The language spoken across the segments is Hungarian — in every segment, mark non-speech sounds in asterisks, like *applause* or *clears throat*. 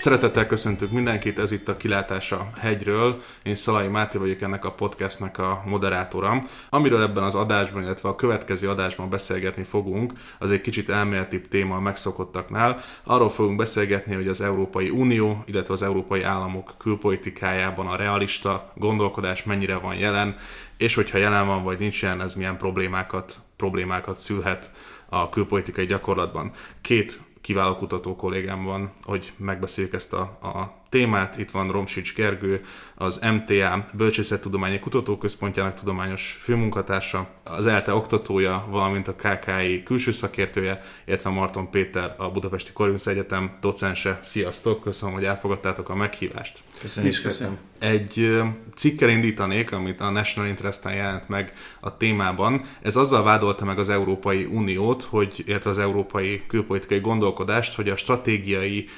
Szeretettel köszöntök mindenkit, ez itt a Kilátása hegyről. Én Szalai Máté vagyok ennek a podcastnek a moderátoram. Amiről ebben az adásban, illetve a következő adásban beszélgetni fogunk, az egy kicsit elméletibb téma a megszokottaknál. Arról fogunk beszélgetni, hogy az Európai Unió, illetve az európai államok külpolitikájában a realista gondolkodás mennyire van jelen, és hogyha jelen van vagy nincs jelen, ez milyen problémákat, problémákat szülhet a külpolitikai gyakorlatban. Két kiváló kutató kollégám van, hogy megbeszéljük ezt a, a témát. Itt van Romsics Gergő, az MTA Bölcsészettudományi Kutatóközpontjának tudományos főmunkatársa, az ELTE oktatója, valamint a KKI külső szakértője, illetve Marton Péter, a Budapesti Corvinus Egyetem docense. Sziasztok, köszönöm, hogy elfogadtátok a meghívást. Köszönjük, köszönöm. Egy cikkel indítanék, amit a National Interest-en jelent meg a témában. Ez azzal vádolta meg az Európai Uniót, hogy, illetve az európai külpolitikai gondolkodást, hogy a stratégiai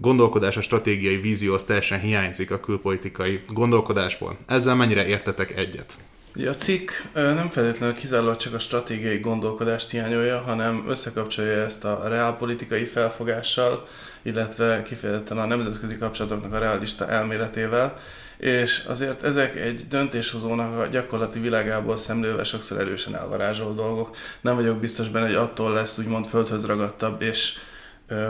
gondolkodás, a stratégiai vízió az teljesen hiányzik a külpolitikai gondolkodásból. Ezzel mennyire értetek egyet? Ja, a cikk nem feltétlenül kizárólag csak a stratégiai gondolkodást hiányolja, hanem összekapcsolja ezt a reálpolitikai felfogással, illetve kifejezetten a nemzetközi kapcsolatoknak a realista elméletével, és azért ezek egy döntéshozónak a gyakorlati világából szemlélve sokszor erősen elvarázsolt dolgok. Nem vagyok biztos benne, hogy attól lesz úgymond földhöz ragadtabb és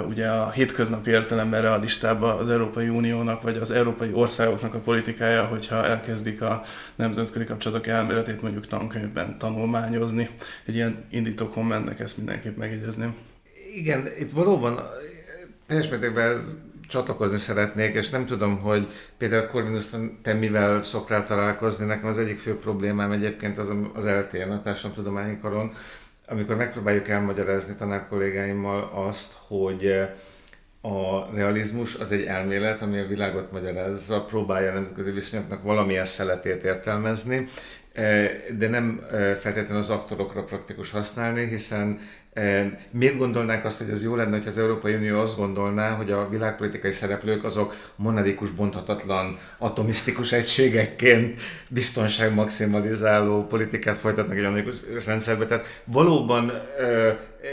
ugye a hétköznapi értelemben realistában az Európai Uniónak, vagy az európai országoknak a politikája, hogyha elkezdik a nemzetközi kapcsolatok elméletét mondjuk tankönyvben tanulmányozni. Egy ilyen indító kommentnek ezt mindenképp megjegyezném. Igen, itt valóban teljes mértékben csatlakozni szeretnék, és nem tudom, hogy például Corvinus, te mivel szoktál találkozni, nekem az egyik fő problémám egyébként az az LTN, a Társadalomtudományi Karon, amikor megpróbáljuk elmagyarázni tanárkollégáimmal azt, hogy eh, a realizmus az egy elmélet, ami a világot magyarázza, próbálja a nemzetközi viszonyoknak valamilyen szeletét értelmezni, de nem feltétlenül az aktorokra praktikus használni, hiszen Miért gondolnák azt, hogy az jó lenne, hogy az Európai Unió azt gondolná, hogy a világpolitikai szereplők azok monadikus, bonthatatlan, atomisztikus egységekként biztonságmaximalizáló politikát folytatnak egy anonikus rendszerbe. Tehát valóban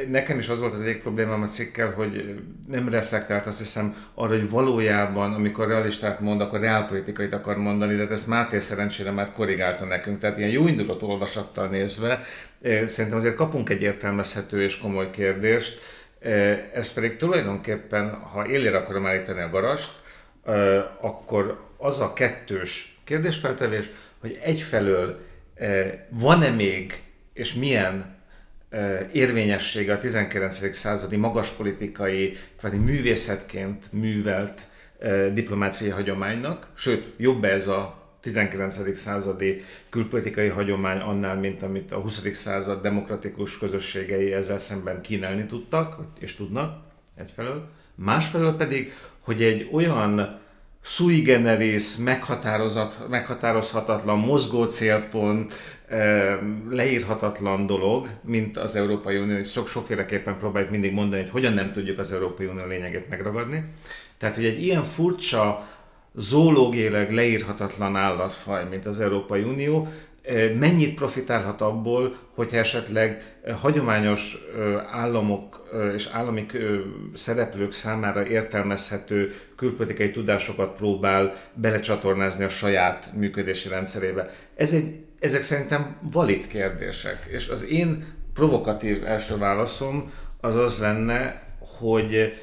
nekem is az volt az egyik problémám a cikkel, hogy nem reflektált azt hiszem arra, hogy valójában, amikor realistát mond, akkor reálpolitikait akar mondani, de ezt Máté szerencsére már korrigálta nekünk. Tehát ilyen jó indulat olvasattal nézve, szerintem azért kapunk egy értelmezhető és komoly kérdést, ez pedig tulajdonképpen, ha élére akarom állítani a garast, akkor az a kettős kérdésfeltevés, hogy egyfelől van-e még, és milyen érvényessége a 19. századi magaspolitikai, kvázi művészetként művelt diplomáciai hagyománynak, sőt, jobb ez a 19. századi külpolitikai hagyomány annál, mint amit a 20. század demokratikus közösségei ezzel szemben kínálni tudtak, és tudnak egyfelől. Másfelől pedig, hogy egy olyan sui generis, meghatározhatatlan, mozgó célpont, leírhatatlan dolog, mint az Európai Unió, és sok sokféleképpen próbáljuk mindig mondani, hogy hogyan nem tudjuk az Európai Unió lényegét megragadni. Tehát, hogy egy ilyen furcsa, zoológiailag leírhatatlan állatfaj, mint az Európai Unió, mennyit profitálhat abból, hogyha esetleg hagyományos államok és állami szereplők számára értelmezhető külpolitikai tudásokat próbál belecsatornázni a saját működési rendszerébe. Ez egy, ezek szerintem valid kérdések, és az én provokatív első válaszom az az lenne, hogy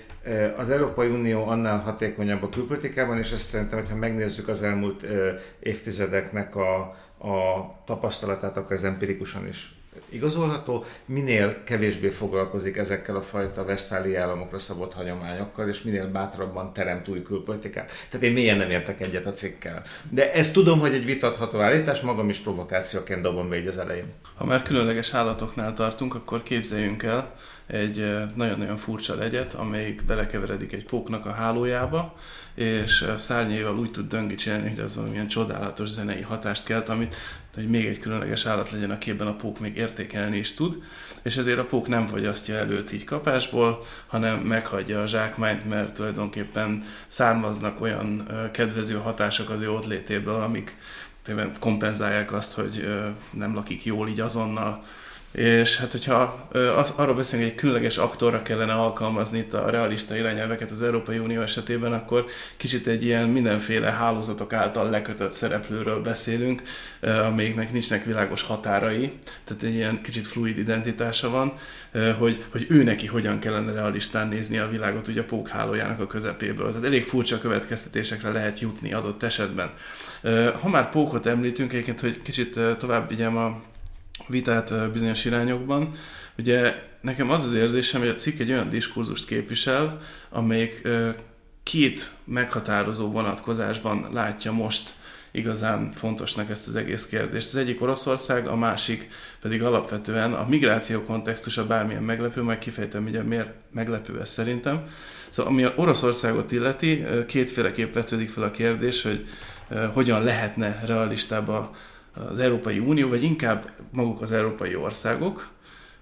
az Európai Unió annál hatékonyabb a külpolitikában, és ezt szerintem, hogyha megnézzük az elmúlt évtizedeknek a, a tapasztalatát, akkor ez empirikusan is igazolható, minél kevésbé foglalkozik ezekkel a fajta Westfáli államokra szabott hagyományokkal, és minél bátrabban teremt új külpolitikát. Tehát én mélyen nem értek egyet a cikkel. De ezt tudom, hogy egy vitatható állítás, magam is provokációként dobom be az elején. Ha már különleges állatoknál tartunk, akkor képzeljünk el, egy nagyon-nagyon furcsa legyet, amelyik belekeveredik egy póknak a hálójába, és szárnyaival úgy tud döngicselni, hogy az valamilyen csodálatos zenei hatást kelt, amit hogy még egy különleges állat legyen, akiben a pók még értékelni is tud, és ezért a pók nem fogyasztja előtt így kapásból, hanem meghagyja a zsákmányt, mert tulajdonképpen származnak olyan kedvező hatások az ő ott létéből, amik kompenzálják azt, hogy nem lakik jól így azonnal, És hát, hogyha arról beszélünk, hogy egy különleges aktorra kellene alkalmazni itt a realista irányelveket az Európai Unió esetében, akkor kicsit egy ilyen mindenféle hálózatok által lekötött szereplőről beszélünk, amelyiknek nincsnek világos határai, tehát egy ilyen kicsit fluid identitása van, hogy, hogy ő neki hogyan kellene realistán nézni a világot ugye a pókhálójának a közepéből. Tehát elég furcsa következtetésekre lehet jutni adott esetben. Ha már pókot említünk, egyébként, hogy kicsit tovább vigyem a vitát bizonyos irányokban. Ugye nekem az az érzésem, hogy a cikk egy olyan diskurzust képvisel, amelyik két meghatározó vonatkozásban látja most igazán fontosnak ezt az egész kérdést. Az egyik Oroszország, a másik pedig alapvetően a migráció kontextusa bármilyen meglepő, majd kifejtem, ugye miért meglepő ez szerintem. Szóval ami a Oroszországot illeti, kétféleképp vetődik fel a kérdés, hogy hogyan lehetne realistább a az Európai Unió, vagy inkább maguk az európai országok,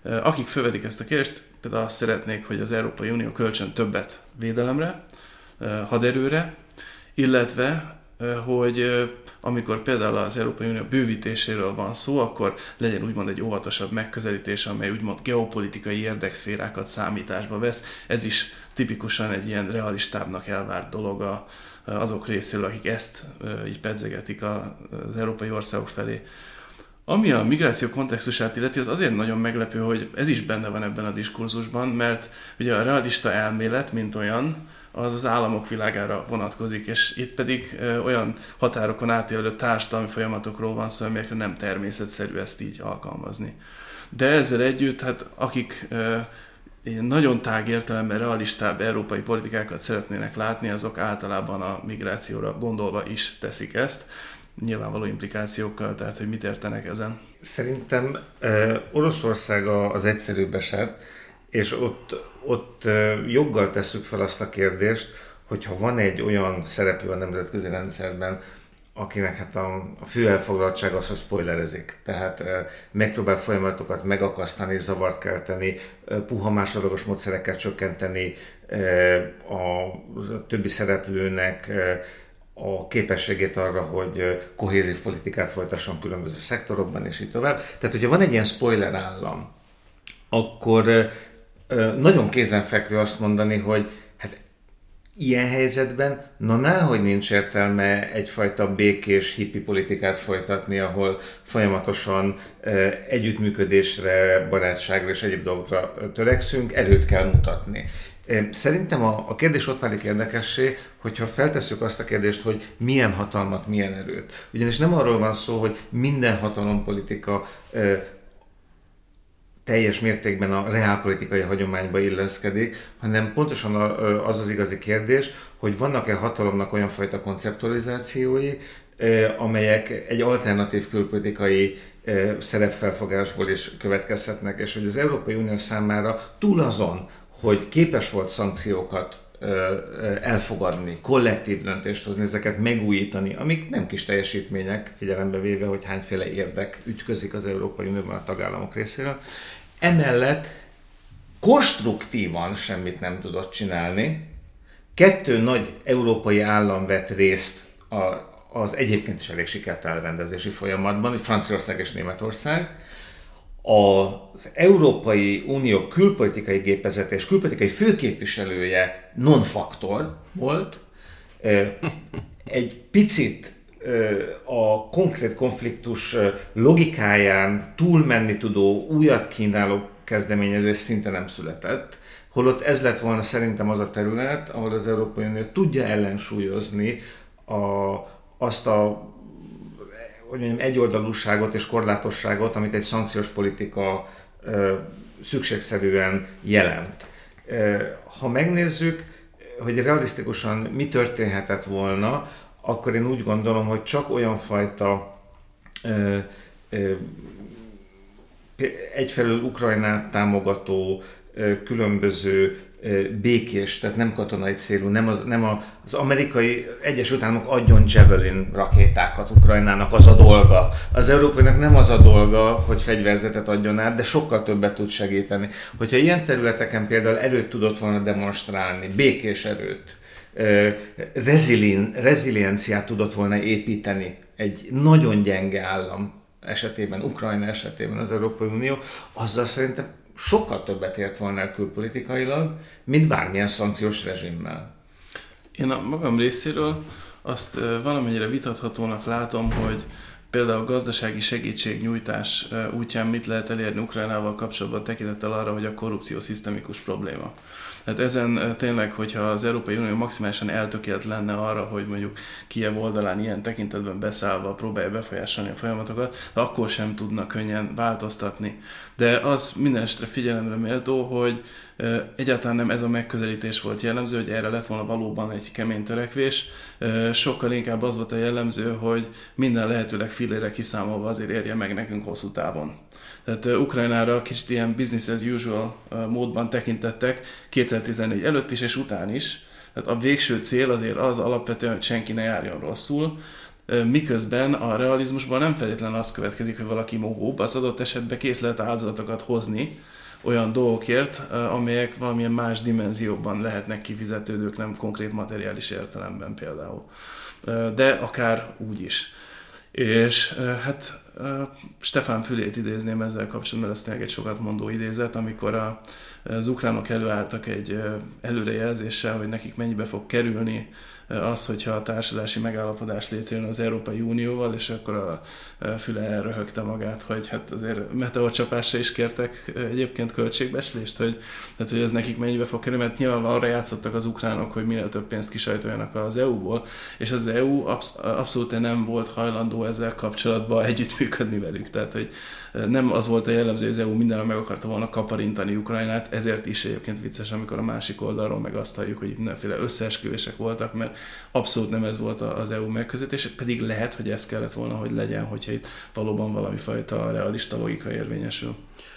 akik felvetik ezt a kérdést, például azt szeretnék, hogy az Európai Unió kölcsön többet védelemre, haderőre, illetve hogy amikor például az Európai Unió bővítéséről van szó, akkor legyen úgymond egy óvatosabb megközelítés, amely úgymond geopolitikai érdekszférákat számításba vesz. Ez is tipikusan egy ilyen realistábbnak elvárt dolog a, azok részéről, akik ezt így pedzegetik az európai országok felé. Ami a migráció kontextusát illeti, az azért nagyon meglepő, hogy ez is benne van ebben a diskurzusban, mert ugye a realista elmélet, mint olyan, az az államok világára vonatkozik, és itt pedig olyan határokon átélő társadalmi folyamatokról van szó, amelyekre nem természetszerű ezt így alkalmazni. De ezzel együtt, hát akik nagyon tág értelemben realistább európai politikákat szeretnének látni, azok általában a migrációra gondolva is teszik ezt. Nyilvánvaló implikációkkal, tehát hogy mit értenek ezen. Szerintem Oroszország az egyszerűbb eset, és ott, ott joggal tesszük fel azt a kérdést, hogyha van egy olyan szereplő a nemzetközi rendszerben, akinek hát a, a fő elfoglaltság az, hogy spoilerezik. Tehát e, megpróbál folyamatokat megakasztani, zavart kelteni, e, puha másodlagos módszerekkel csökkenteni e, a, a többi szereplőnek e, a képességét arra, hogy kohézív politikát folytasson különböző szektorokban, és így tovább. Tehát, hogyha van egy ilyen spoiler állam, akkor nagyon kézenfekvő azt mondani, hogy ilyen helyzetben, na náhogy nincs értelme egyfajta békés hippi politikát folytatni, ahol folyamatosan együttműködésre, barátságra és egyéb dolgokra törekszünk, erőt kell mutatni. Szerintem a, a kérdés ott válik érdekessé, hogyha feltesszük azt a kérdést, hogy milyen hatalmat, milyen erőt. Ugyanis nem arról van szó, hogy minden hatalompolitika teljes mértékben a reálpolitikai hagyományba illeszkedik, hanem pontosan az az igazi kérdés, hogy vannak-e hatalomnak olyan fajta konceptualizációi, amelyek egy alternatív külpolitikai szerepfelfogásból is következhetnek, és hogy az Európai Unió számára túl azon, hogy képes volt szankciókat elfogadni, kollektív döntést hozni, ezeket megújítani, amik nem kis teljesítmények, figyelembe véve, hogy hányféle érdek ütközik az Európai Unióban a tagállamok részéről. Emellett konstruktívan semmit nem tudott csinálni. Kettő nagy európai állam vett részt a, az egyébként is elég sikertelen rendezési folyamatban, Franciaország és Németország. Az Európai Unió külpolitikai gépezete és külpolitikai főképviselője non-faktor volt. Egy picit a konkrét konfliktus logikáján túlmenni tudó, újat kínáló kezdeményezés szinte nem született. Holott ez lett volna szerintem az a terület, ahol az Európai Unió tudja ellensúlyozni a, azt a hogy mondjam, egyoldalúságot és korlátosságot, amit egy szankciós politika szükségszerűen jelent. Ha megnézzük, hogy realisztikusan mi történhetett volna, akkor én úgy gondolom, hogy csak olyan fajta ö, ö, egyfelől Ukrajnát támogató ö, különböző békés, tehát nem katonai célú, nem az, nem az amerikai Egyesült Államok adjon Javelin rakétákat Ukrajnának, az a dolga. Az európainak nem az a dolga, hogy fegyverzetet adjon át, de sokkal többet tud segíteni. Hogyha ilyen területeken például erőt tudott volna demonstrálni, békés erőt, rezilien, rezilienciát tudott volna építeni egy nagyon gyenge állam esetében, Ukrajna esetében az Európai Unió, azzal szerintem sokkal többet ért volna el külpolitikailag, mint bármilyen szankciós rezsimmel. Én a magam részéről azt valamennyire vitathatónak látom, hogy például gazdasági segítségnyújtás útján mit lehet elérni Ukrajnával kapcsolatban tekintettel arra, hogy a korrupció szisztemikus probléma. Tehát ezen tényleg, hogyha az Európai Unió maximálisan eltökélt lenne arra, hogy mondjuk Kiev oldalán ilyen tekintetben beszállva próbálja befolyásolni a folyamatokat, akkor sem tudna könnyen változtatni. De az minden esetre figyelemre méltó, hogy egyáltalán nem ez a megközelítés volt jellemző, hogy erre lett volna valóban egy kemény törekvés. Sokkal inkább az volt a jellemző, hogy minden lehetőleg filére kiszámolva azért érje meg nekünk hosszú távon. Tehát Ukrajnára kicsit ilyen business as usual módban tekintettek 2014 előtt is és után is. Tehát a végső cél azért az alapvetően, hogy senki ne járjon rosszul, miközben a realizmusban nem feltétlenül az következik, hogy valaki mohóbb, az adott esetben kész lehet áldozatokat hozni olyan dolgokért, amelyek valamilyen más dimenzióban lehetnek kifizetődők, nem konkrét materiális értelemben például. De akár úgy is. És hát Stefán Fülét idézném ezzel kapcsolatban, ez tényleg egy sokat mondó idézet, amikor a, az ukránok előálltak egy előrejelzéssel, hogy nekik mennyibe fog kerülni az, hogyha a társulási megállapodás létrejön az Európai Unióval, és akkor a Füle elröhögte magát, hogy hát azért meteorcsapásra is kértek egyébként költségbeslést, hogy, tehát, hogy ez nekik mennyibe fog kerülni, mert nyilván arra játszottak az ukránok, hogy minél több pénzt kisajtoljanak az EU-ból, és az EU absz- abszolút nem volt hajlandó ezzel kapcsolatban *laughs* együttműködni velük. Tehát, hogy nem az volt a jellemző, hogy az EU mindenre meg akarta volna kaparintani Ukrajnát, ezért is egyébként vicces, amikor a másik oldalról meg azt halljuk, hogy mindenféle összeesküvések voltak, mert abszolút nem ez volt az EU megközelítés, pedig lehet, hogy ez kellett volna, hogy legyen, hogyha itt valóban valami fajta realista logika érvényesül.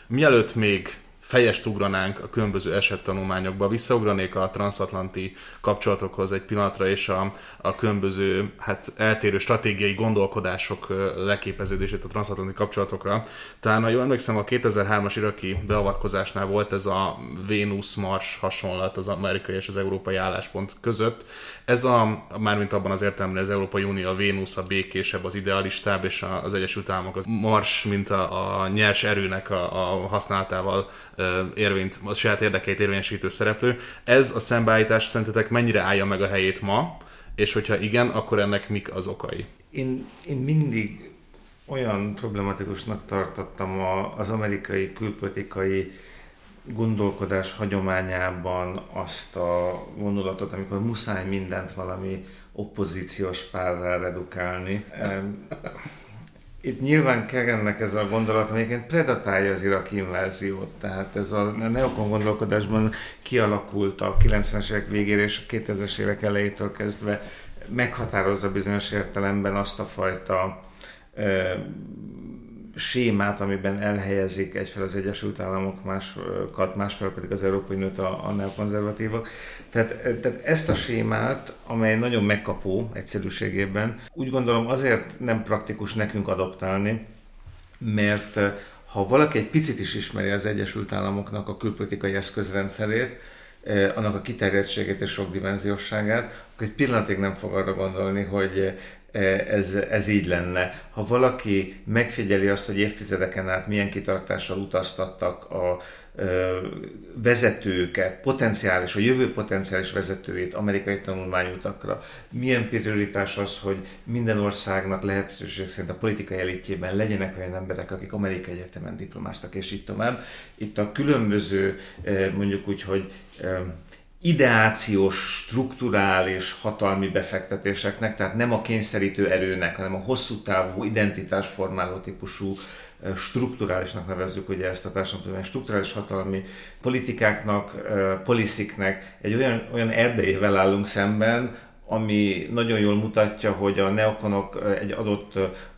Mielőtt még fejest ugranánk a különböző esettanulmányokba, visszaugranék a transatlanti kapcsolatokhoz egy pillanatra, és a, a különböző hát, eltérő stratégiai gondolkodások leképeződését a transatlanti kapcsolatokra. Talán, ha jól emlékszem, a 2003-as iraki beavatkozásnál volt ez a Vénusz-Mars hasonlat az amerikai és az európai álláspont között. Ez a, mármint abban az értelemben, az Európai Unió a Vénusz, a békésebb, az idealistább, és az Egyesült Államok az Mars, mint a, a nyers erőnek a, a használatával érvényt, a saját érdekeit érvényesítő szereplő. Ez a szembeállítás szerintetek mennyire állja meg a helyét ma, és hogyha igen, akkor ennek mik az okai? Én, én mindig olyan problematikusnak tartottam a, az amerikai külpolitikai gondolkodás hagyományában azt a vonulatot, amikor muszáj mindent valami opozíciós párra redukálni. Itt nyilván Kerennek ez a gondolat, amelyiként predatálja az iraki inváziót. Tehát ez a neokon gondolkodásban kialakult a 90-es évek végére és a 2000-es évek elejétől kezdve meghatározza bizonyos értelemben azt a fajta sémát, amiben elhelyezik egyfel az Egyesült Államok, másokat, másfél pedig az Európai Uniót a, a neokonzervatívok. Tehát, tehát ezt a sémát, amely nagyon megkapó egyszerűségében, úgy gondolom azért nem praktikus nekünk adoptálni, mert eh, ha valaki egy picit is ismeri az Egyesült Államoknak a külpolitikai eszközrendszerét, eh, annak a kiterjedtségét és sokdimenziósságát, akkor egy pillanatig nem fog arra gondolni, hogy ez, ez így lenne. Ha valaki megfigyeli azt, hogy évtizedeken át milyen kitartással utaztattak a vezetőket, potenciális, a jövő potenciális vezetőit amerikai tanulmányutakra, milyen prioritás az, hogy minden országnak lehetőség szerint a politikai elitjében legyenek olyan emberek, akik amerikai egyetemen diplomáztak, és így tovább. Itt a különböző, mondjuk úgy, hogy ideációs, strukturális hatalmi befektetéseknek, tehát nem a kényszerítő erőnek, hanem a hosszú távú identitásformáló típusú strukturálisnak nevezzük ugye ezt a társadalmi strukturális hatalmi politikáknak, polisziknek. Egy olyan, olyan erdejével állunk szemben, ami nagyon jól mutatja, hogy a neokonok egy adott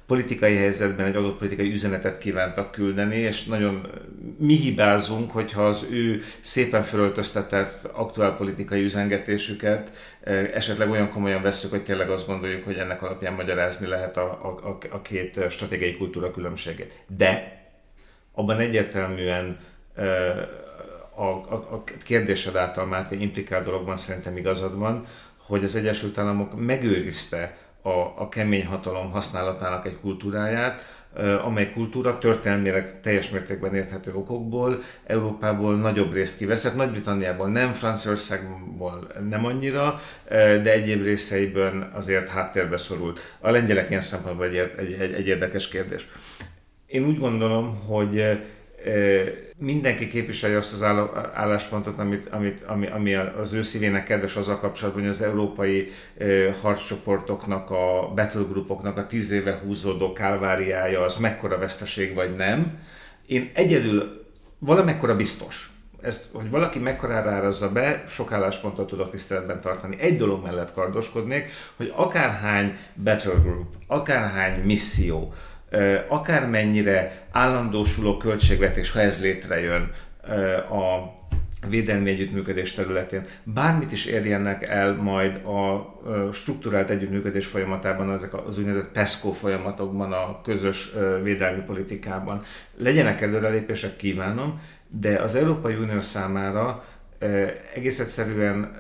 politikai helyzetben egy adott politikai üzenetet kívántak küldeni, és nagyon mi hibázunk, hogyha az ő szépen fölöltöztetett aktuál politikai üzengetésüket esetleg olyan komolyan veszük, hogy tényleg azt gondoljuk, hogy ennek alapján magyarázni lehet a, a, a két stratégiai kultúra különbségét. De abban egyértelműen a, a, a kérdésed által Máté implikált dologban szerintem igazad van, hogy az Egyesült Államok megőrizte a, a kemény hatalom használatának egy kultúráját, amely kultúra történelmileg teljes mértékben érthető okokból Európából nagyobb részt kiveszett. Nagy-Britanniából nem, Franciaországból nem annyira, de egyéb részeiből azért háttérbe szorult. A lengyelek ilyen szempontból egy, egy, egy, egy érdekes kérdés. Én úgy gondolom, hogy mindenki képviseli azt az álláspontot, amit, amit, ami, ami az ő szívének kedves a kapcsolatban, hogy az európai harccsoportoknak, a battlegroupoknak a tíz éve húzódó kálváriája az mekkora veszteség vagy nem. Én egyedül valamekkora biztos, ezt, hogy valaki mekkorára árazza be, sok álláspontot tudok tiszteletben tartani. Egy dolog mellett kardoskodnék, hogy akárhány battle group, akárhány misszió, akármennyire állandósuló költségvetés, ha ez létrejön a védelmi együttműködés területén, bármit is érjenek el majd a strukturált együttműködés folyamatában, ezek az úgynevezett PESCO folyamatokban, a közös védelmi politikában. Legyenek előrelépések, kívánom, de az Európai Unió számára egész egyszerűen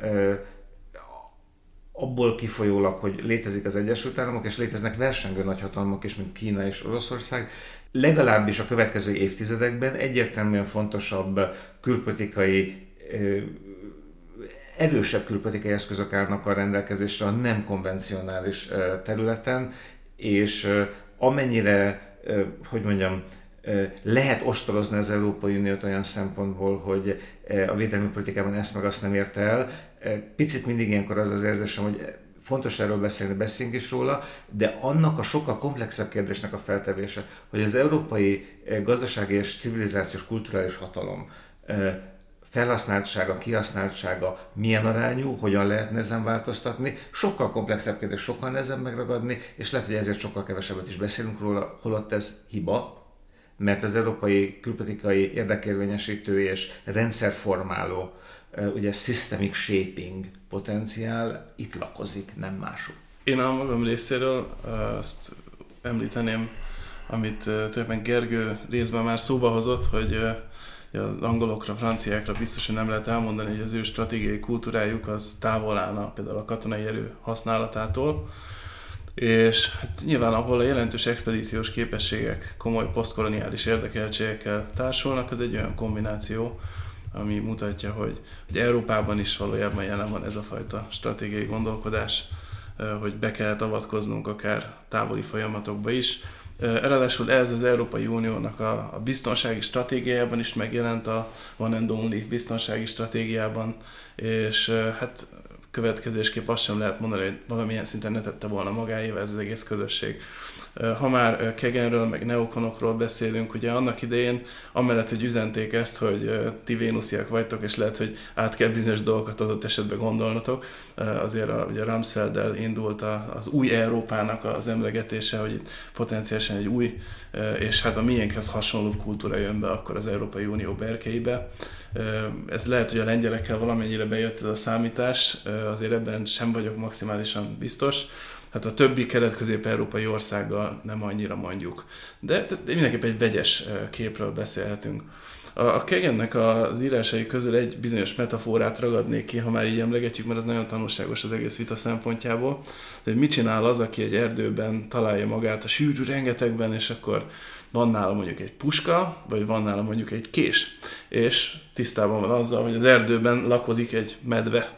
abból kifolyólag, hogy létezik az Egyesült Államok, és léteznek versengő nagyhatalmak is, mint Kína és Oroszország, legalábbis a következő évtizedekben egyértelműen fontosabb külpolitikai erősebb külpolitikai eszközök állnak a rendelkezésre a nem konvencionális területen, és amennyire, hogy mondjam, lehet ostorozni az Európai Uniót olyan szempontból, hogy a védelmi politikában ezt meg azt nem érte el. Picit mindig ilyenkor az az érzésem, hogy fontos erről beszélni, beszéljünk is róla, de annak a sokkal komplexebb kérdésnek a feltevése, hogy az európai gazdasági és civilizációs kulturális hatalom felhasználtsága, kihasználtsága milyen arányú, hogyan lehetne ezen változtatni, sokkal komplexebb kérdés, sokkal nehezebb megragadni, és lehet, hogy ezért sokkal kevesebbet is beszélünk róla, holott ez hiba, mert az európai külpolitikai érdekérvényesítő és rendszerformáló, ugye systemic shaping potenciál itt lakozik, nem mások. Én a magam részéről azt említeném, amit tulajdonképpen Gergő részben már szóba hozott, hogy az angolokra, franciákra biztosan nem lehet elmondani, hogy az ő stratégiai kultúrájuk az távol állna például a katonai erő használatától és hát nyilván ahol a jelentős expedíciós képességek komoly posztkoloniális érdekeltségekkel társulnak, az egy olyan kombináció, ami mutatja, hogy, hogy Európában is valójában jelen van ez a fajta stratégiai gondolkodás, hogy be kell avatkoznunk akár távoli folyamatokba is. Ráadásul ez az Európai Uniónak a, a biztonsági stratégiájában is megjelent a One and Only biztonsági stratégiában, és hát következésképp azt sem lehet mondani, hogy valamilyen szinten ne tette volna magáével ez az egész közösség. Ha már Kegenről, meg neokonokról beszélünk, ugye annak idején, amellett, hogy üzenték ezt, hogy ti vénusziak vagytok, és lehet, hogy át kell bizonyos dolgokat adott esetben gondolnotok, azért a, ugye Ramsfelddel indult az új Európának az emlegetése, hogy itt potenciálisan egy új, és hát a miénkhez hasonló kultúra jön be akkor az Európai Unió berkeibe. Ez lehet, hogy a lengyelekkel valamennyire bejött ez a számítás, azért ebben sem vagyok maximálisan biztos. Hát a többi kelet-közép-európai országgal nem annyira mondjuk. De, de mindenképp egy vegyes képről beszélhetünk. A, a Kegennek az írásai közül egy bizonyos metaforát ragadnék ki, ha már így emlegetjük, mert az nagyon tanulságos az egész vita szempontjából. De mit csinál az, aki egy erdőben találja magát a sűrű rengetegben, és akkor van nála mondjuk egy puska, vagy van nála mondjuk egy kés, és tisztában van azzal, hogy az erdőben lakozik egy medve.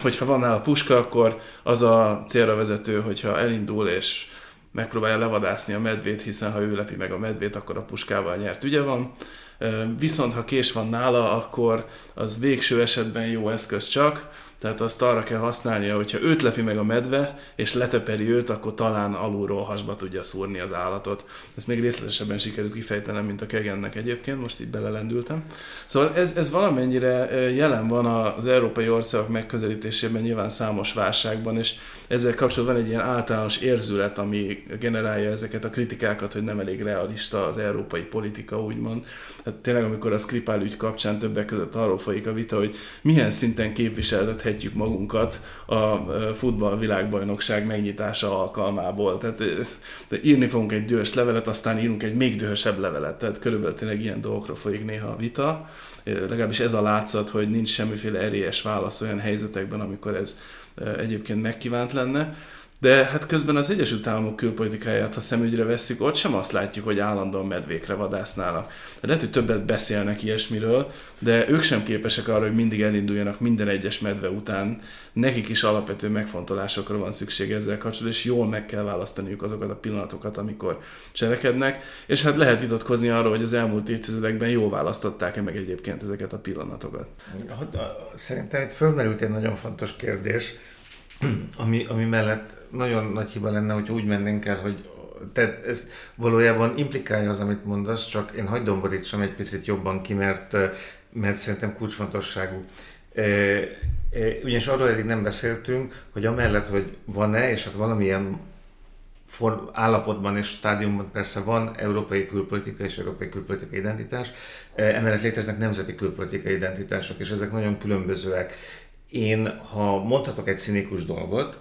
Hogyha van nála puska, akkor az a célra vezető, hogyha elindul és megpróbálja levadászni a medvét, hiszen ha ő lepi meg a medvét, akkor a puskával nyert ügye van. Viszont ha kés van nála, akkor az végső esetben jó eszköz csak, tehát azt arra kell használnia, hogyha őt lepi meg a medve, és leteperi őt, akkor talán alulról hasba tudja szúrni az állatot. Ezt még részletesebben sikerült kifejtenem, mint a kegennek egyébként, most így belelendültem. Szóval ez, ez valamennyire jelen van az európai országok megközelítésében, nyilván számos válságban, és ezzel kapcsolatban egy ilyen általános érzület, ami generálja ezeket a kritikákat, hogy nem elég realista az európai politika, úgymond. Tehát tényleg, amikor a Skripál ügy kapcsán többek között arról folyik a vita, hogy milyen szinten képviseltethetjük magunkat a futball világbajnokság megnyitása alkalmából. Tehát de írni fogunk egy dühös levelet, aztán írunk egy még dühösebb levelet. Tehát körülbelül tényleg ilyen dolgokra folyik néha a vita. Legalábbis ez a látszat, hogy nincs semmiféle erélyes válasz olyan helyzetekben, amikor ez egyébként megkívánt lenne. De hát közben az Egyesült Államok külpolitikáját, ha szemügyre vesszük, ott sem azt látjuk, hogy állandóan medvékre vadásznának. Lehet, hogy többet beszélnek ilyesmiről, de ők sem képesek arra, hogy mindig elinduljanak minden egyes medve után. Nekik is alapvető megfontolásokra van szükség ezzel kapcsolatban, és jól meg kell választaniuk azokat a pillanatokat, amikor cselekednek. És hát lehet vitatkozni arról, hogy az elmúlt évtizedekben jól választották-e meg egyébként ezeket a pillanatokat. Szerintem itt fölmerült egy nagyon fontos kérdés, *clears throat* ami, ami mellett nagyon nagy hiba lenne, hogy úgy mennénk el, hogy te ez valójában implikálja az, amit mondasz, csak én hagyd domborítsam egy picit jobban ki, mert, mert szerintem kulcsfontosságú. E, e, ugyanis arról eddig nem beszéltünk, hogy amellett, hogy van-e, és hát valamilyen for, állapotban és stádiumban persze van európai külpolitika és európai külpolitikai identitás, emellett léteznek nemzeti külpolitikai identitások, és ezek nagyon különbözőek. Én, ha mondhatok egy színikus dolgot,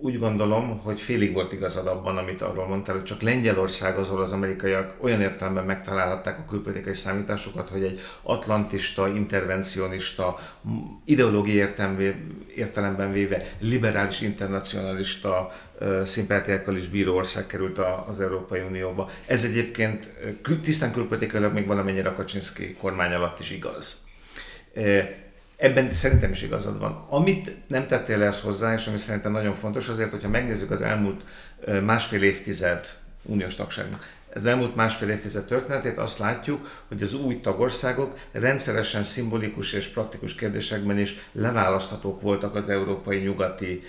úgy gondolom, hogy félig volt igazad abban, amit arról mondtál, hogy csak Lengyelország az, ahol az amerikaiak olyan értelemben megtalálhatták a külpolitikai számításokat, hogy egy atlantista, intervencionista, ideológiai értelemben véve liberális, internacionalista szimpátiákkal is bíró ország került az Európai Unióba. Ez egyébként tisztán külpolitikailag még valamennyire a Kaczynszki kormány alatt is igaz. Ebben szerintem is igazad van. Amit nem tettél ezt hozzá, és ami szerintem nagyon fontos, azért, hogyha megnézzük az elmúlt másfél évtized uniós tagságnak, az elmúlt másfél évtized történetét, azt látjuk, hogy az új tagországok rendszeresen szimbolikus és praktikus kérdésekben is leválaszthatók voltak az európai nyugati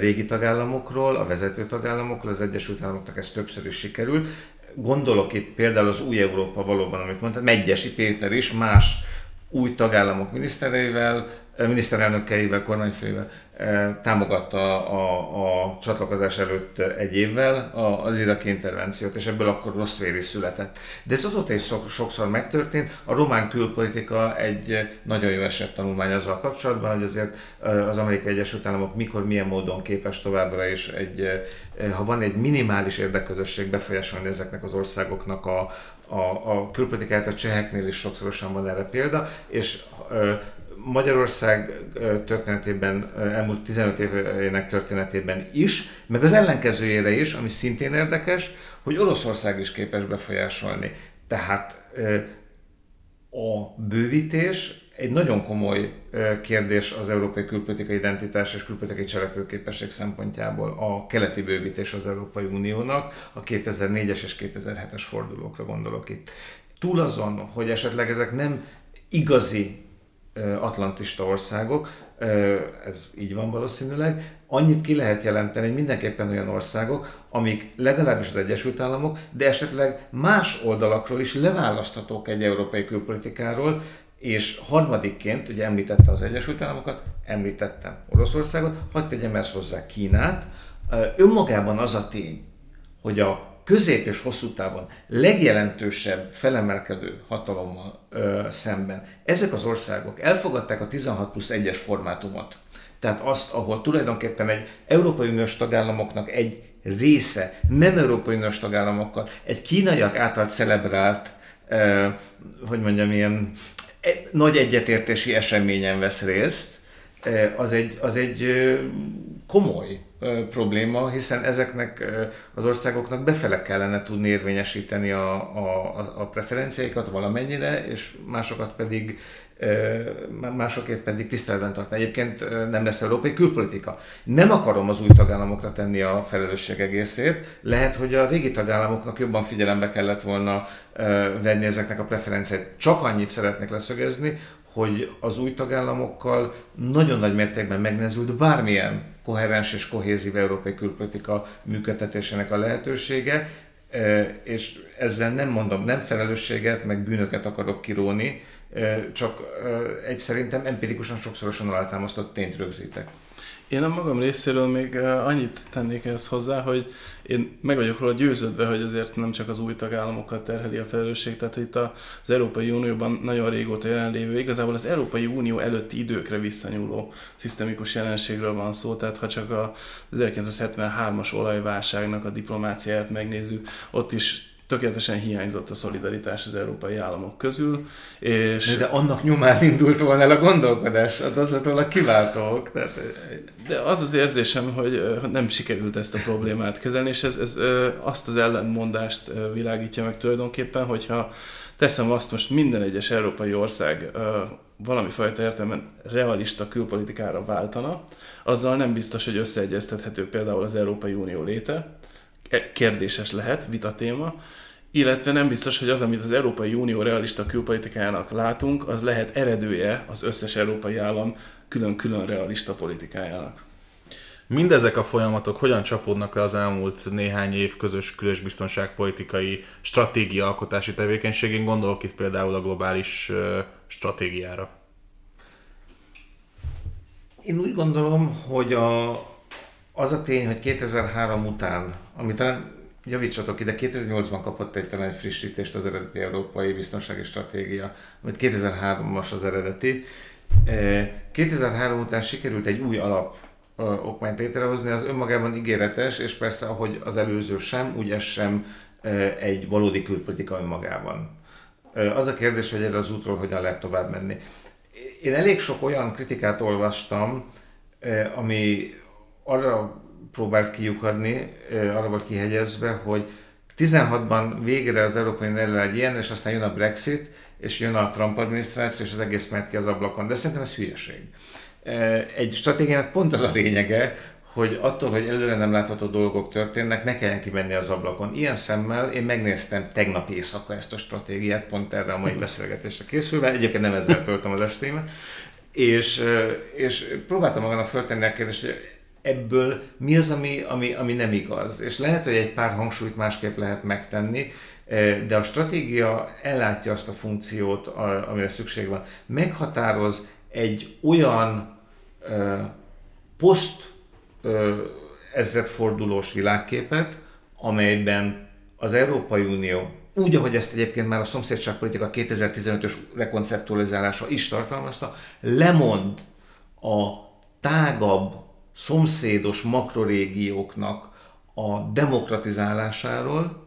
régi tagállamokról, a vezető tagállamokról, az Egyesült Államoknak ez többször is sikerült. Gondolok itt például az új Európa valóban, amit mondtam, Megyesi Péter is más új tagállamok minisztereivel, miniszterelnökeivel, kormányfőivel támogatta a, a csatlakozás előtt egy évvel az iraki intervenciót, és ebből akkor rossz véri született. De ez azóta is sokszor megtörtént. A román külpolitika egy nagyon jó eset tanulmány azzal kapcsolatban, hogy azért az Amerikai Egyesült Államok mikor, milyen módon képes továbbra is egy, ha van egy minimális érdekközösség befolyásolni ezeknek az országoknak a, a, a külpolitikát, a cseheknél is sokszorosan van erre példa, és Magyarország történetében, elmúlt 15 évének történetében is, meg az ellenkezőjére is, ami szintén érdekes, hogy Oroszország is képes befolyásolni. Tehát a bővítés egy nagyon komoly kérdés az európai külpolitikai identitás és külpolitikai cselekvőképesség szempontjából a keleti bővítés az Európai Uniónak, a 2004-es és 2007-es fordulókra gondolok itt. Túl azon, hogy esetleg ezek nem igazi atlantista országok, ez így van valószínűleg, annyit ki lehet jelenteni, hogy mindenképpen olyan országok, amik legalábbis az Egyesült Államok, de esetleg más oldalakról is leválaszthatók egy európai külpolitikáról, és harmadikként, ugye említette az Egyesült Államokat, említettem Oroszországot, hagyd tegyem ezt hozzá Kínát. Önmagában az a tény, hogy a közép és hosszú távon legjelentősebb felemelkedő hatalommal ö, szemben ezek az országok elfogadták a 16 plusz 1-es formátumot. Tehát azt, ahol tulajdonképpen egy Európai Uniós tagállamoknak egy része nem Európai Uniós tagállamokkal, egy kínaiak által celebrált, ö, hogy mondjam, ilyen e, nagy egyetértési eseményen vesz részt, az egy, az egy komoly probléma, hiszen ezeknek az országoknak befele kellene tudni érvényesíteni a, a, a preferenciáikat valamennyire, és másokat pedig másokért pedig tiszteletben tartani. Egyébként nem lesz európai külpolitika. Nem akarom az új tagállamokra tenni a felelősség egészét. Lehet, hogy a régi tagállamoknak jobban figyelembe kellett volna venni ezeknek a preferenciáit. Csak annyit szeretnék leszögezni, hogy az új tagállamokkal nagyon nagy mértékben megnezült bármilyen koherens és kohézív európai külpolitika működtetésének a lehetősége, e, és ezzel nem mondom, nem felelősséget, meg bűnöket akarok kiróni, e, csak e, egy szerintem empirikusan sokszorosan alátámasztott tényt rögzítek. Én a magam részéről még annyit tennék ehhez hozzá, hogy én meg vagyok róla győződve, hogy azért nem csak az új tagállamokat terheli a felelősség, tehát itt az Európai Unióban nagyon régóta jelenlévő, igazából az Európai Unió előtti időkre visszanyúló szisztemikus jelenségről van szó, tehát ha csak az 1973-as olajválságnak a diplomáciáját megnézzük, ott is tökéletesen hiányzott a szolidaritás az európai államok közül. És... De annak nyomán indult volna el a gondolkodás, hát az lett volna kiváltók. Tehát... De az az érzésem, hogy nem sikerült ezt a problémát kezelni, és ez, ez azt az ellentmondást világítja meg tulajdonképpen, hogyha teszem azt most minden egyes európai ország valami fajta értelemben realista külpolitikára váltana, azzal nem biztos, hogy összeegyeztethető például az Európai Unió léte, kérdéses lehet, vita téma, illetve nem biztos, hogy az, amit az Európai Unió realista külpolitikájának látunk, az lehet eredője az összes európai állam külön-külön realista politikájának. Mindezek a folyamatok hogyan csapódnak le az elmúlt néhány év közös külös biztonságpolitikai stratégia alkotási tevékenységén? Gondolok itt például a globális stratégiára. Én úgy gondolom, hogy a, az a tény, hogy 2003 után, amit talán javítsatok ide, 2008-ban kapott egy talán egy frissítést az eredeti Európai Biztonsági Stratégia, amit 2003-as az eredeti. 2003 után sikerült egy új alap okmányt létrehozni, az önmagában ígéretes, és persze ahogy az előző sem, úgy ez sem egy valódi külpolitika önmagában. Az a kérdés, hogy erre az útról hogyan lehet tovább menni. Én elég sok olyan kritikát olvastam, ami arra próbált kiukadni, arra volt kihegyezve, hogy 16-ban végre az Európai Unió egy ilyen, és aztán jön a Brexit, és jön a Trump adminisztráció, és az egész megy ki az ablakon. De szerintem ez hülyeség. Egy stratégiának pont az a lényege, hogy attól, hogy előre nem látható dolgok történnek, ne kelljen kimenni az ablakon. Ilyen szemmel én megnéztem tegnap éjszaka ezt a stratégiát, pont erre a mai *laughs* beszélgetésre készülve, egyébként nem ezzel töltöm az estémet, és, és próbáltam magamnak föltenni a kérdést, hogy ebből mi az, ami, ami, ami nem igaz. És lehet, hogy egy pár hangsúlyt másképp lehet megtenni, de a stratégia ellátja azt a funkciót, amire szükség van. Meghatároz egy olyan poszt ezredfordulós világképet, amelyben az Európai Unió, úgy, ahogy ezt egyébként már a szomszédságpolitika 2015-ös rekonceptualizálása is tartalmazta, lemond a tágabb szomszédos makrorégióknak a demokratizálásáról,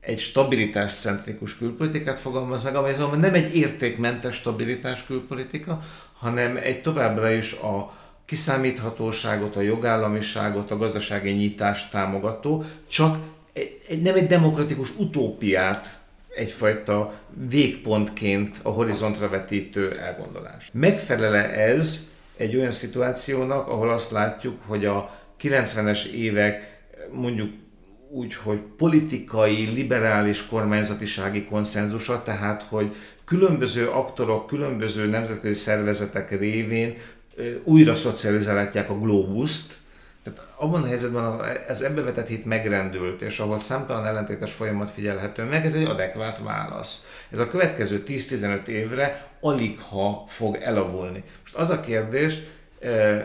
egy stabilitáscentrikus külpolitikát fogalmaz meg, amely azonban nem egy értékmentes stabilitás külpolitika, hanem egy továbbra is a kiszámíthatóságot, a jogállamiságot, a gazdasági nyitást támogató, csak egy, egy, nem egy demokratikus utópiát egyfajta végpontként a horizontra vetítő elgondolás. Megfelele ez egy olyan szituációnak, ahol azt látjuk, hogy a 90-es évek mondjuk úgy, hogy politikai, liberális kormányzatisági konszenzusa, tehát hogy különböző aktorok, különböző nemzetközi szervezetek révén újra szocializálják a globuszt, tehát abban a helyzetben ez ebbe vetett hit megrendült, és ahol számtalan ellentétes folyamat figyelhető meg, ez egy adekvát válasz. Ez a következő 10-15 évre alig ha fog elavulni. Most az a kérdés,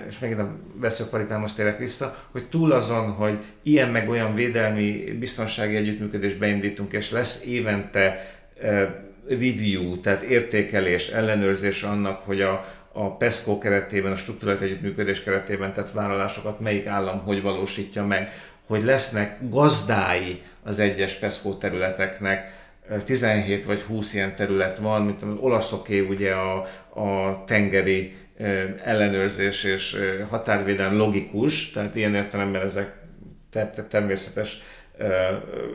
és megint a veszőparipámhoz térek vissza, hogy túl azon, hogy ilyen meg olyan védelmi biztonsági együttműködést beindítunk, és lesz évente review, tehát értékelés, ellenőrzés annak, hogy a, a PESCO keretében, a struktúrált együttműködés keretében tett vállalásokat melyik állam hogy valósítja meg, hogy lesznek gazdái az egyes PESCO területeknek, 17 vagy 20 ilyen terület van, mint az olaszoké ugye a, a tengeri ellenőrzés és határvédelem logikus, tehát ilyen értelemben ezek természetes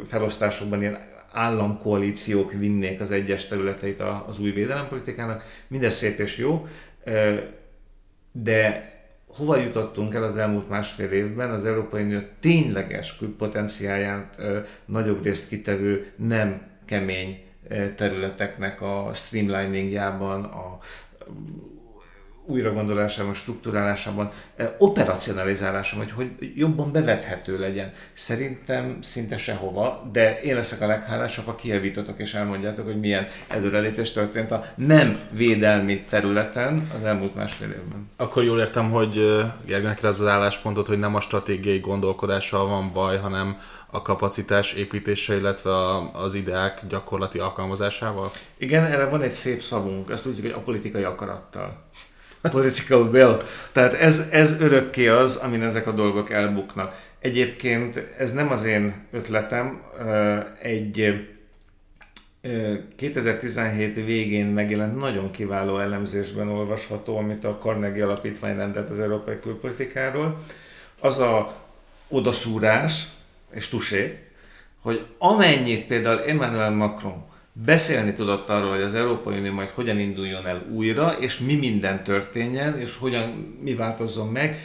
felosztásokban ilyen államkoalíciók vinnék az egyes területeit az új védelempolitikának. Mindez szép és jó, de hova jutottunk el az elmúlt másfél évben? Az Európai Unió tényleges potenciáját nagyobb részt kitevő nem kemény területeknek a streamliningjában, a újragondolásában, struktúrálásában, eh, operacionalizálásában, hogy, hogy jobban bevethető legyen. Szerintem szinte sehova, de én leszek a leghálásabb, ha kijavítotok és elmondjátok, hogy milyen előrelépés történt a nem védelmi területen az elmúlt másfél évben. Akkor jól értem, hogy eh, Gergőnek az az álláspontot, hogy nem a stratégiai gondolkodással van baj, hanem a kapacitás építése, illetve az ideák gyakorlati alkalmazásával? Igen, erre van egy szép szavunk, ezt úgy, hogy a politikai akarattal political will. Tehát ez, ez örökké az, amin ezek a dolgok elbuknak. Egyébként ez nem az én ötletem, egy 2017 végén megjelent nagyon kiváló elemzésben olvasható, amit a Carnegie Alapítvány rendelt az európai külpolitikáról. Az a odaszúrás, és tusé, hogy amennyit például Emmanuel Macron beszélni tudott arról, hogy az Európai Unió majd hogyan induljon el újra, és mi minden történjen, és hogyan mi változzon meg,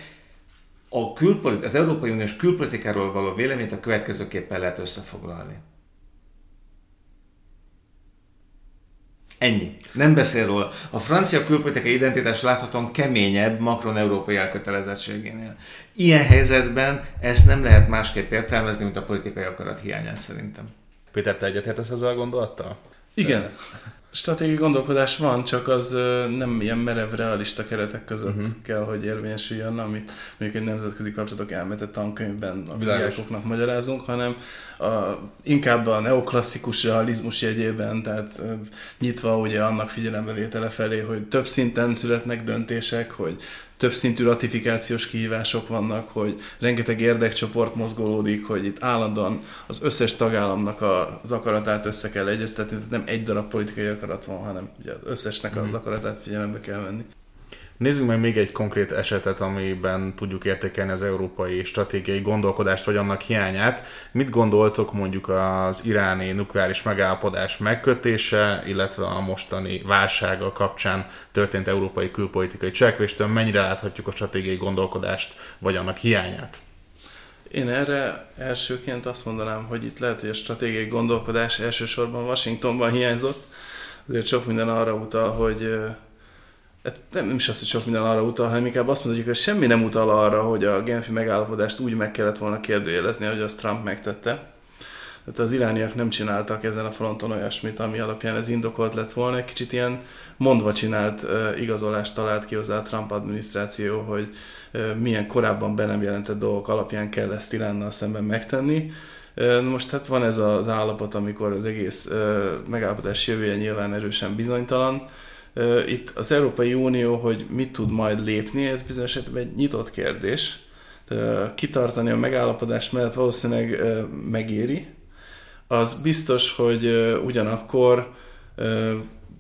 a külpolit- az Európai Uniós külpolitikáról való véleményt a következőképpen lehet összefoglalni. Ennyi. Nem beszél róla. A francia külpolitikai identitás láthatóan keményebb Macron európai elkötelezettségénél. Ilyen helyzetben ezt nem lehet másképp értelmezni, mint a politikai akarat hiányát szerintem. Péter, te egyetértesz ezzel a gondolattal? Igen. Stratégiai gondolkodás van, csak az nem ilyen merev, realista keretek között uh-huh. kell, hogy érvényesüljön, amit mondjuk egy nemzetközi kapcsolatok elmetett tankönyvben a diákoknak magyarázunk, hanem a, inkább a neoklasszikus realizmus jegyében, tehát nyitva ugye annak figyelembevétele felé, hogy több szinten születnek döntések, hogy több szintű ratifikációs kihívások vannak, hogy rengeteg érdekcsoport mozgolódik, hogy itt állandóan az összes tagállamnak az akaratát össze kell egyeztetni, tehát nem egy darab politikai akarat van, hanem ugye az összesnek az mhm. akaratát figyelembe kell venni. Nézzük meg még egy konkrét esetet, amiben tudjuk értékelni az európai stratégiai gondolkodást, vagy annak hiányát. Mit gondoltok mondjuk az iráni nukleáris megállapodás megkötése, illetve a mostani válsága kapcsán történt európai külpolitikai cselekvéstől? Mennyire láthatjuk a stratégiai gondolkodást, vagy annak hiányát? Én erre elsőként azt mondanám, hogy itt lehet, hogy a stratégiai gondolkodás elsősorban Washingtonban hiányzott. Azért sok minden arra utal, hogy Hát nem is az, hogy sok minden arra utal, hanem inkább azt mondjuk, hogy semmi nem utal arra, hogy a Genfi megállapodást úgy meg kellett volna kérdőjelezni, hogy azt Trump megtette. Tehát az irániak nem csináltak ezen a fronton olyasmit, ami alapján ez indokolt lett volna. Egy kicsit ilyen mondva csinált igazolást talált ki hozzá a Trump adminisztráció, hogy milyen korábban be nem jelentett dolgok alapján kell ezt Iránnal szemben megtenni. Most hát van ez az állapot, amikor az egész megállapodás jövője nyilván erősen bizonytalan, itt az Európai Unió, hogy mit tud majd lépni, ez bizonyos esetben egy nyitott kérdés. Kitartani a megállapodás mellett valószínűleg megéri. Az biztos, hogy ugyanakkor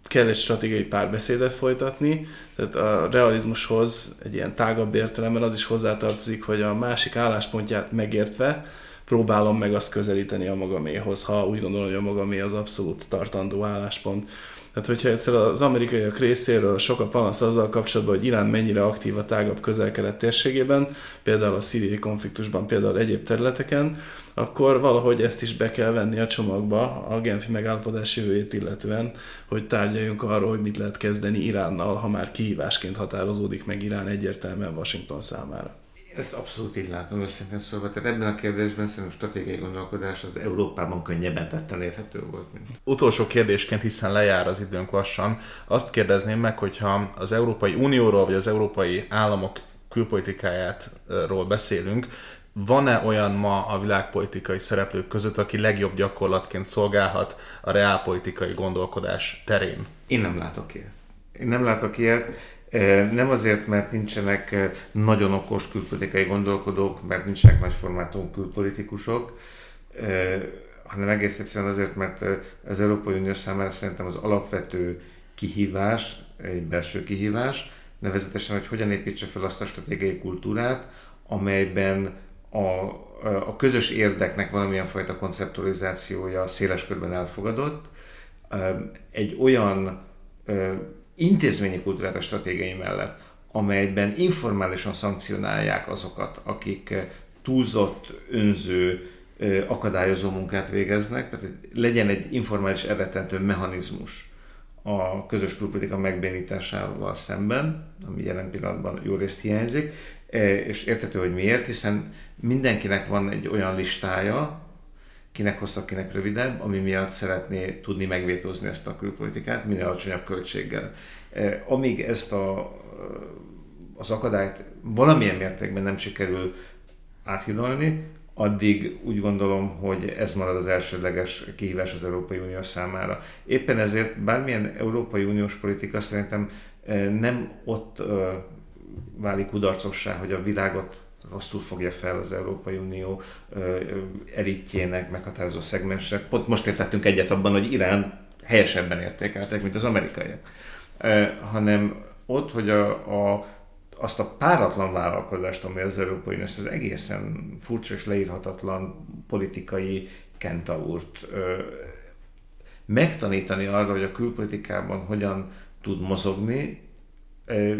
kell egy stratégiai párbeszédet folytatni, tehát a realizmushoz egy ilyen tágabb értelemben az is hozzátartozik, hogy a másik álláspontját megértve próbálom meg azt közelíteni a magaméhoz, ha úgy gondolom, hogy a magamé az abszolút tartandó álláspont. Tehát, hogyha egyszer az amerikaiak részéről sok a panasz azzal kapcsolatban, hogy Irán mennyire aktív a tágabb közel-kelet térségében, például a szíriai konfliktusban, például egyéb területeken, akkor valahogy ezt is be kell venni a csomagba a Genfi megállapodás jövőjét illetően, hogy tárgyaljunk arról, hogy mit lehet kezdeni Iránnal, ha már kihívásként határozódik meg Irán egyértelműen Washington számára. Ezt abszolút így látom őszintén szólva. Tehát ebben a kérdésben szerintem stratégiai gondolkodás az Európában könnyebben tetten érhető volt. Mint. Utolsó kérdésként, hiszen lejár az időnk lassan, azt kérdezném meg, hogyha az Európai Unióról vagy az európai államok külpolitikájáról beszélünk, van-e olyan ma a világpolitikai szereplők között, aki legjobb gyakorlatként szolgálhat a reálpolitikai gondolkodás terén? Én nem látok ilyet. Én nem látok ilyet nem azért, mert nincsenek nagyon okos külpolitikai gondolkodók, mert nincsenek nagy formátum külpolitikusok, hanem egész egyszerűen azért, mert az Európai Unió számára szerintem az alapvető kihívás, egy belső kihívás, nevezetesen, hogy hogyan építse fel azt a stratégiai kultúrát, amelyben a, a közös érdeknek valamilyen fajta konceptualizációja széles körben elfogadott, egy olyan intézményi kultúrát stratégiai mellett, amelyben informálisan szankcionálják azokat, akik eh, túlzott, önző, eh, akadályozó munkát végeznek, tehát legyen egy informális eredetentő mechanizmus a közös külpolitika megbénításával szemben, ami jelen pillanatban jó részt hiányzik, eh, és érthető, hogy miért, hiszen mindenkinek van egy olyan listája, kinek hosszabb, kinek rövidebb, ami miatt szeretné tudni megvétózni ezt a külpolitikát minél alacsonyabb költséggel. E, amíg ezt a, az akadályt valamilyen mértékben nem sikerül áthidalni, addig úgy gondolom, hogy ez marad az elsődleges kihívás az Európai Unió számára. Éppen ezért bármilyen Európai Uniós politika szerintem e, nem ott e, válik kudarcossá, hogy a világot rosszul fogja fel az Európai Unió elitjének, meghatározó szegmensek. Pont most értettünk egyet abban, hogy Irán helyesebben értékeltek, mint az amerikaiak. Hanem ott, hogy a, a azt a páratlan vállalkozást, ami az Európai Unió, ezt az egészen furcsa és leírhatatlan politikai kentaurt megtanítani arra, hogy a külpolitikában hogyan tud mozogni,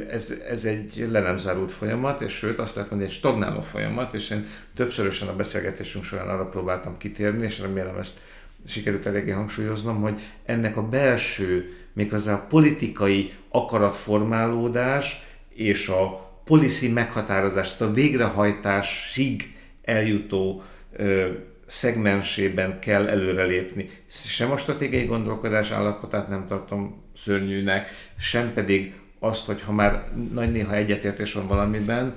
ez, ez egy le nem zárult folyamat, és sőt azt lehet mondani, egy stagnáló folyamat, és én többszörösen a beszélgetésünk során arra próbáltam kitérni, és remélem ezt sikerült eléggé hangsúlyoznom, hogy ennek a belső, méghozzá a politikai akaratformálódás és a policy meghatározás, tehát a végrehajtásig eljutó ö, szegmensében kell előrelépni. Sem a stratégiai gondolkodás állapotát nem tartom szörnyűnek, sem pedig azt, hogy ha már nagy néha egyetértés van valamiben,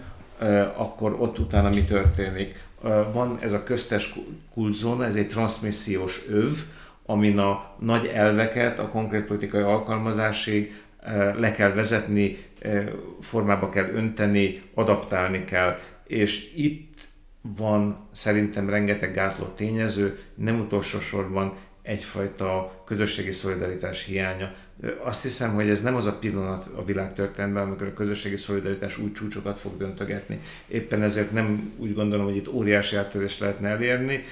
akkor ott utána mi történik. Van ez a köztes kultzóna, ez egy transmissziós öv, amin a nagy elveket a konkrét politikai alkalmazásig le kell vezetni, formába kell önteni, adaptálni kell. És itt van szerintem rengeteg gátló tényező, nem utolsó sorban egyfajta közösségi szolidaritás hiánya. Azt hiszem, hogy ez nem az a pillanat a világ történetben, amikor a közösségi szolidaritás új csúcsokat fog döntögetni. Éppen ezért nem úgy gondolom, hogy itt óriási áttörést lehetne elérni.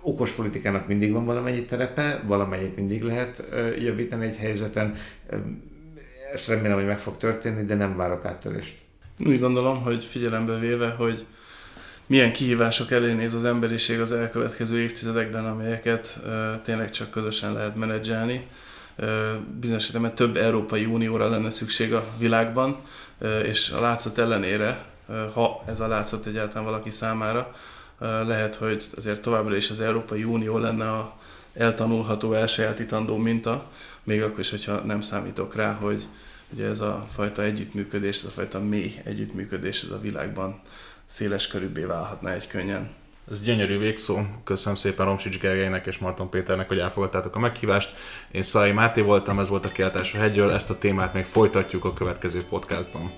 Okos politikának mindig van valamennyi terepe, valamennyit mindig lehet javítani egy helyzeten. Ezt remélem, hogy meg fog történni, de nem várok áttörést. Úgy gondolom, hogy figyelembe véve, hogy milyen kihívások elé néz az emberiség az elkövetkező évtizedekben, amelyeket tényleg csak közösen lehet menedzselni. Bizonyos értelemben több Európai Unióra lenne szükség a világban, és a látszat ellenére, ha ez a látszat egyáltalán valaki számára, lehet, hogy azért továbbra is az Európai Unió lenne a eltanulható, elsajátítandó minta, még akkor is, hogyha nem számítok rá, hogy ugye ez a fajta együttműködés, ez a fajta mély együttműködés ez a világban széles körülbé válhatna egy könnyen. Ez gyönyörű végszó. Köszönöm szépen Romsics Gergelynek és Marton Péternek, hogy elfogadtátok a meghívást. Én Szalai Máté voltam, ez volt a kiáltás a hegyről, ezt a témát még folytatjuk a következő podcastban.